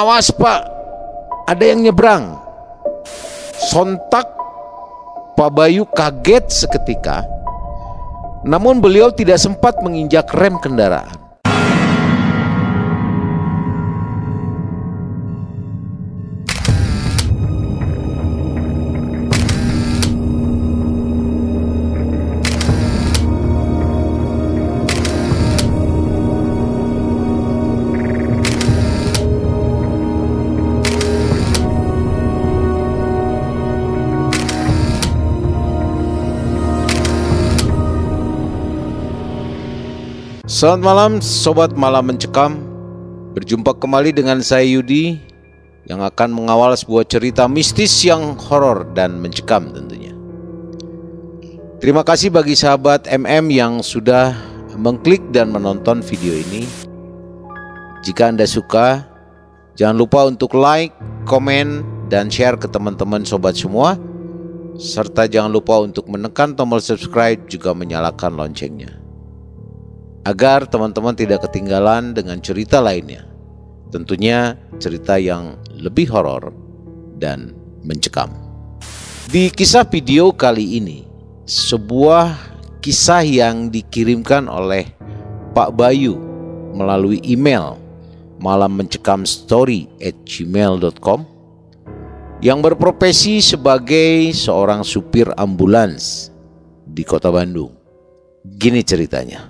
Awas pak, ada yang nyebrang. Sontak Pak Bayu kaget seketika, namun beliau tidak sempat menginjak rem kendaraan. Selamat malam Sobat Malam Mencekam. Berjumpa kembali dengan saya Yudi Yang akan mengawal sebuah cerita mistis yang horor dan mencekam tentunya. Terima kasih bagi sahabat MM yang sudah mengklik dan menonton video ini. Jika Anda suka Jangan lupa untuk like, komen, dan share ke teman-teman sobat semua. Serta jangan lupa untuk menekan tombol subscribe juga menyalakan loncengnya agar teman-teman tidak ketinggalan dengan cerita lainnya. Tentunya cerita yang lebih horor dan mencekam. Di kisah video kali ini, sebuah kisah yang dikirimkan oleh Pak Bayu melalui email malam mencekam story at gmail.com yang berprofesi sebagai seorang supir ambulans di kota Bandung. Gini ceritanya.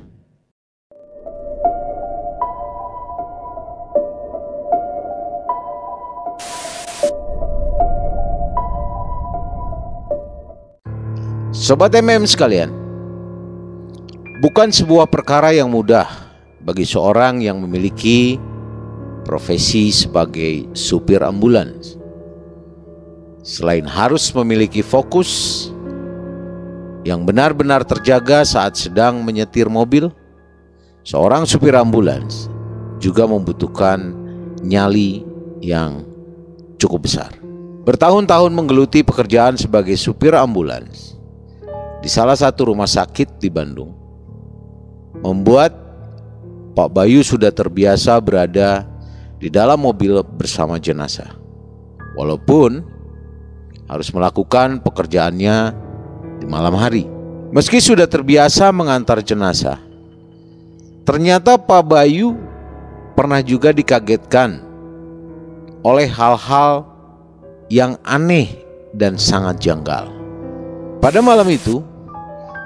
Sobat MM sekalian, bukan sebuah perkara yang mudah bagi seorang yang memiliki profesi sebagai supir ambulans. Selain harus memiliki fokus yang benar-benar terjaga saat sedang menyetir mobil, seorang supir ambulans juga membutuhkan nyali yang cukup besar. Bertahun-tahun menggeluti pekerjaan sebagai supir ambulans, di salah satu rumah sakit di Bandung membuat Pak Bayu sudah terbiasa berada di dalam mobil bersama jenazah. Walaupun harus melakukan pekerjaannya di malam hari. Meski sudah terbiasa mengantar jenazah, ternyata Pak Bayu pernah juga dikagetkan oleh hal-hal yang aneh dan sangat janggal. Pada malam itu,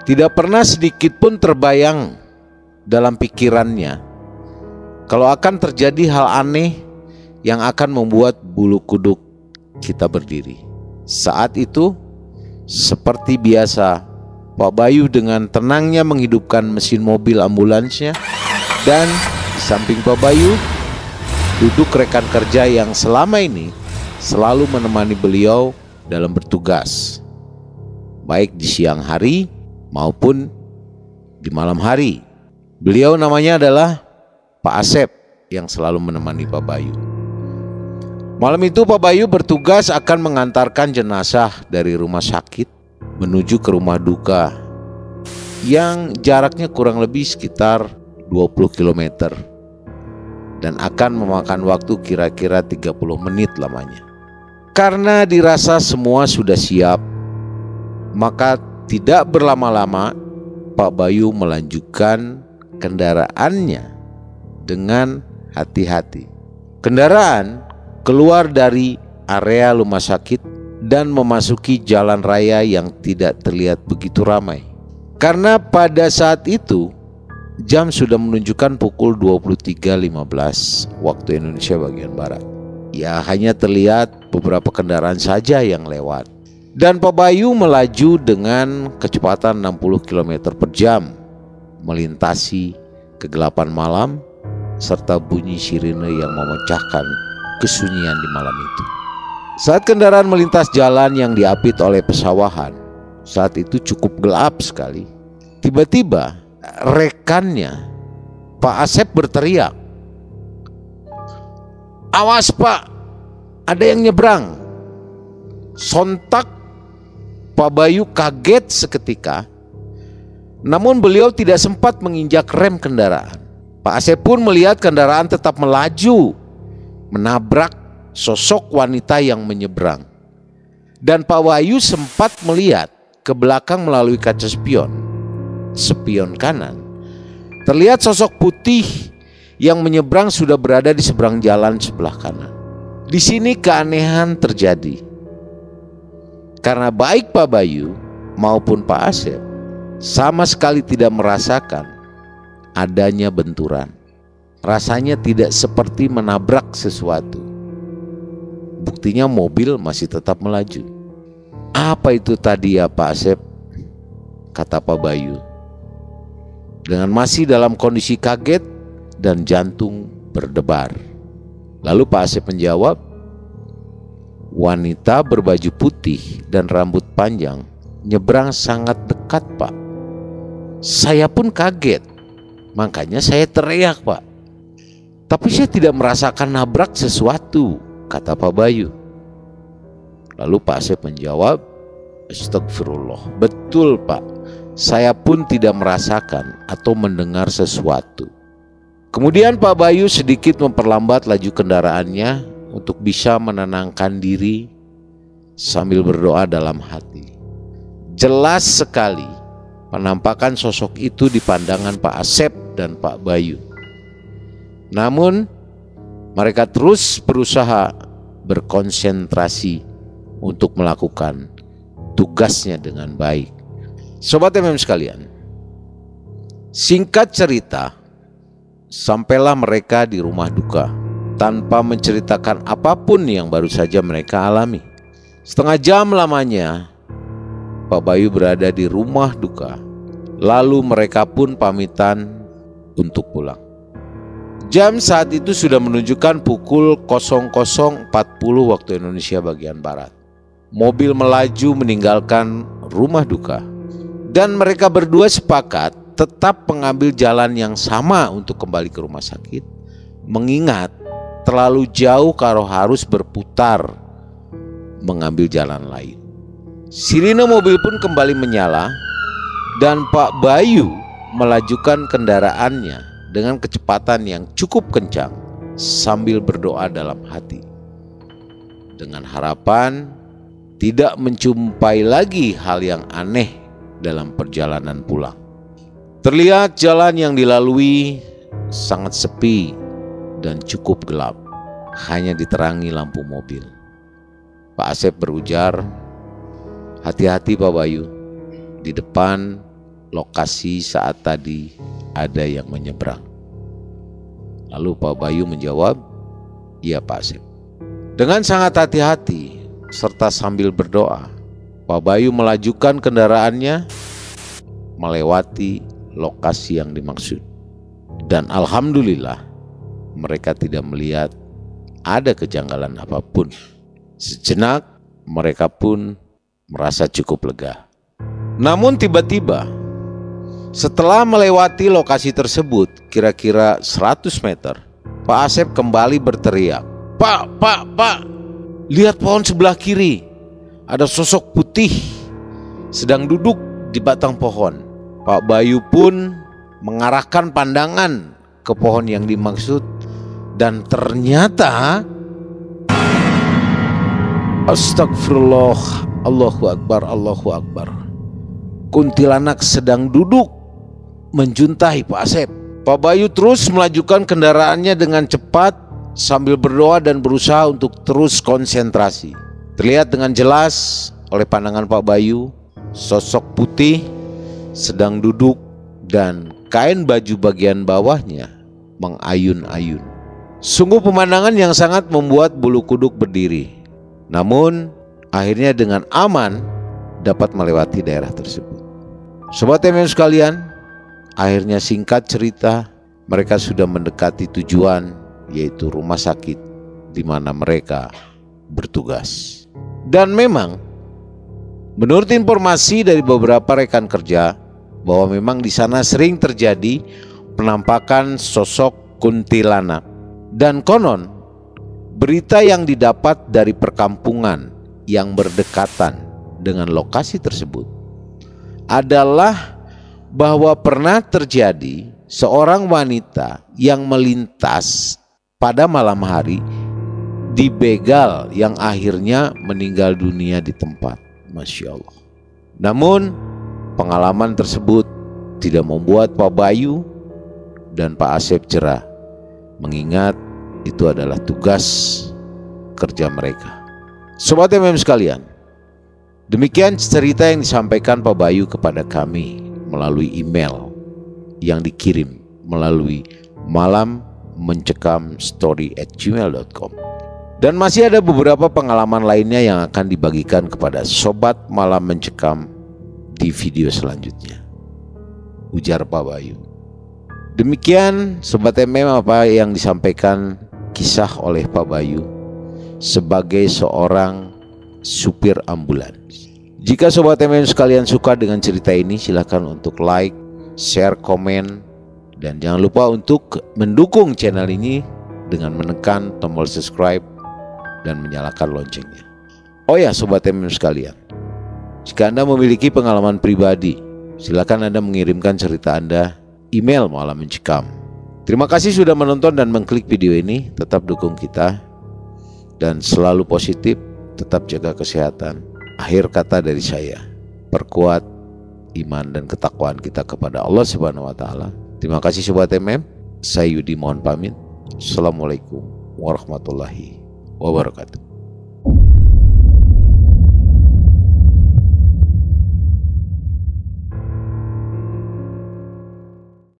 tidak pernah sedikit pun terbayang dalam pikirannya kalau akan terjadi hal aneh yang akan membuat bulu kuduk kita berdiri. Saat itu, seperti biasa, Pak Bayu dengan tenangnya menghidupkan mesin mobil ambulansnya dan di samping Pak Bayu duduk rekan kerja yang selama ini selalu menemani beliau dalam bertugas. Baik di siang hari maupun di malam hari. Beliau namanya adalah Pak Asep yang selalu menemani Pak Bayu. Malam itu Pak Bayu bertugas akan mengantarkan jenazah dari rumah sakit menuju ke rumah duka yang jaraknya kurang lebih sekitar 20 km dan akan memakan waktu kira-kira 30 menit lamanya. Karena dirasa semua sudah siap, maka tidak berlama-lama, Pak Bayu melanjutkan kendaraannya dengan hati-hati. Kendaraan keluar dari area rumah sakit dan memasuki jalan raya yang tidak terlihat begitu ramai. Karena pada saat itu jam sudah menunjukkan pukul 23.15 waktu Indonesia bagian barat. Ya hanya terlihat beberapa kendaraan saja yang lewat. Dan Pak Bayu melaju dengan kecepatan 60 km per jam melintasi kegelapan malam serta bunyi sirine yang memecahkan kesunyian di malam itu. Saat kendaraan melintas jalan yang diapit oleh pesawahan, saat itu cukup gelap sekali. Tiba-tiba rekannya Pak Asep berteriak, "Awas Pak, ada yang nyebrang!" Sontak Pak Bayu kaget seketika, namun beliau tidak sempat menginjak rem kendaraan. Pak Asep pun melihat kendaraan tetap melaju, menabrak sosok wanita yang menyeberang. Dan Pak Wahyu sempat melihat ke belakang melalui kaca spion, spion kanan. Terlihat sosok putih yang menyeberang sudah berada di seberang jalan sebelah kanan. Di sini keanehan terjadi. Karena baik Pak Bayu maupun Pak Asep sama sekali tidak merasakan adanya benturan. Rasanya tidak seperti menabrak sesuatu. Buktinya mobil masih tetap melaju. Apa itu tadi ya Pak Asep? Kata Pak Bayu. Dengan masih dalam kondisi kaget dan jantung berdebar. Lalu Pak Asep menjawab, wanita berbaju putih dan rambut panjang nyebrang sangat dekat Pak. Saya pun kaget, makanya saya teriak Pak. Tapi saya tidak merasakan nabrak sesuatu, kata Pak Bayu. Lalu Pak Asep menjawab, Astagfirullah, betul Pak, saya pun tidak merasakan atau mendengar sesuatu. Kemudian Pak Bayu sedikit memperlambat laju kendaraannya untuk bisa menenangkan diri sambil berdoa dalam hati. Jelas sekali penampakan sosok itu di pandangan Pak Asep dan Pak Bayu. Namun mereka terus berusaha berkonsentrasi untuk melakukan tugasnya dengan baik. Sobat MM sekalian, singkat cerita, sampailah mereka di rumah duka tanpa menceritakan apa pun yang baru saja mereka alami. Setengah jam lamanya, Pak Bayu berada di rumah duka. Lalu mereka pun pamitan untuk pulang. Jam saat itu sudah menunjukkan pukul 00.40 waktu Indonesia bagian Barat mobil melaju meninggalkan rumah duka. Dan mereka berdua sepakat tetap mengambil jalan yang sama untuk kembali ke rumah sakit. Mengingat terlalu jauh kalau harus berputar mengambil jalan lain. Sirine mobil pun kembali menyala dan Pak Bayu melajukan kendaraannya dengan kecepatan yang cukup kencang sambil berdoa dalam hati. Dengan harapan tidak menjumpai lagi hal yang aneh dalam perjalanan pulang. Terlihat jalan yang dilalui sangat sepi dan cukup gelap, hanya diterangi lampu mobil. Pak Asep berujar, "Hati-hati Pak Bayu, di depan lokasi saat tadi ada yang menyeberang." Lalu Pak Bayu menjawab, "Iya Pak Asep." Dengan sangat hati-hati, serta sambil berdoa, Pak Bayu melajukan kendaraannya melewati lokasi yang dimaksud. Dan alhamdulillah mereka tidak melihat ada kejanggalan apa pun. Sejenak mereka pun merasa cukup lega. Namun tiba-tiba setelah melewati lokasi tersebut kira-kira 100 meter, Pak Asep kembali berteriak, "Pak, Pak, Pak, Lihat pohon sebelah kiri, ada sosok putih sedang duduk di batang pohon. Pak Bayu pun mengarahkan pandangan ke pohon yang dimaksud dan ternyata Astagfirullah Allahu Akbar Allahu Akbar Kuntilanak sedang duduk menjuntai Pak Asep Pak Bayu terus melajukan kendaraannya dengan cepat sambil berdoa dan berusaha untuk terus konsentrasi. Terlihat dengan jelas oleh pandangan Pak Bayu, sosok putih sedang duduk dan kain baju bagian bawahnya mengayun-ayun. Sungguh pemandangan yang sangat membuat bulu kuduk berdiri. Namun akhirnya dengan aman dapat melewati daerah tersebut. Sobat MM sekalian, akhirnya singkat cerita mereka sudah mendekati tujuan yaitu rumah sakit di mana mereka bertugas. Dan memang menurut informasi dari beberapa rekan kerja bahwa memang di sana sering terjadi penampakan sosok kuntilanak dan konon berita yang didapat dari perkampungan yang berdekatan dengan lokasi tersebut adalah bahwa pernah terjadi seorang wanita yang melintas pada malam hari dibegal yang akhirnya meninggal dunia di tempat. Masya Allah. Namun pengalaman tersebut tidak membuat Pak Bayu dan Pak Asep cerah mengingat itu adalah tugas kerja mereka. Sobat MM sekalian, demikian cerita yang disampaikan Pak Bayu kepada kami melalui email yang dikirim melalui malam mencekam story at gmail.com dan masih ada beberapa pengalaman lainnya yang akan dibagikan kepada sobat malam mencekam di video selanjutnya. Ujar Pak Bayu demikian sobat MM apa yang disampaikan kisah oleh Pak Bayu sebagai seorang supir ambulans jika sobat MM sekalian suka dengan cerita ini silahkan untuk like, share, komen, dan jangan lupa untuk mendukung channel ini dengan menekan tombol subscribe dan menyalakan loncengnya. Oh ya sobat MM sekalian, jika Anda memiliki pengalaman pribadi, silakan Anda mengirimkan cerita Anda email malam mencekam. Terima kasih sudah menonton dan mengklik video ini. Tetap dukung kita dan selalu positif, tetap jaga kesehatan Akhir kata dari saya, perkuat iman dan ketakwaan kita kepada Allah Subhanahu wa taala. Terima kasih sobat MM. Saya Yudi mohon pamit. Assalamualaikum warahmatullahi wabarakatuh.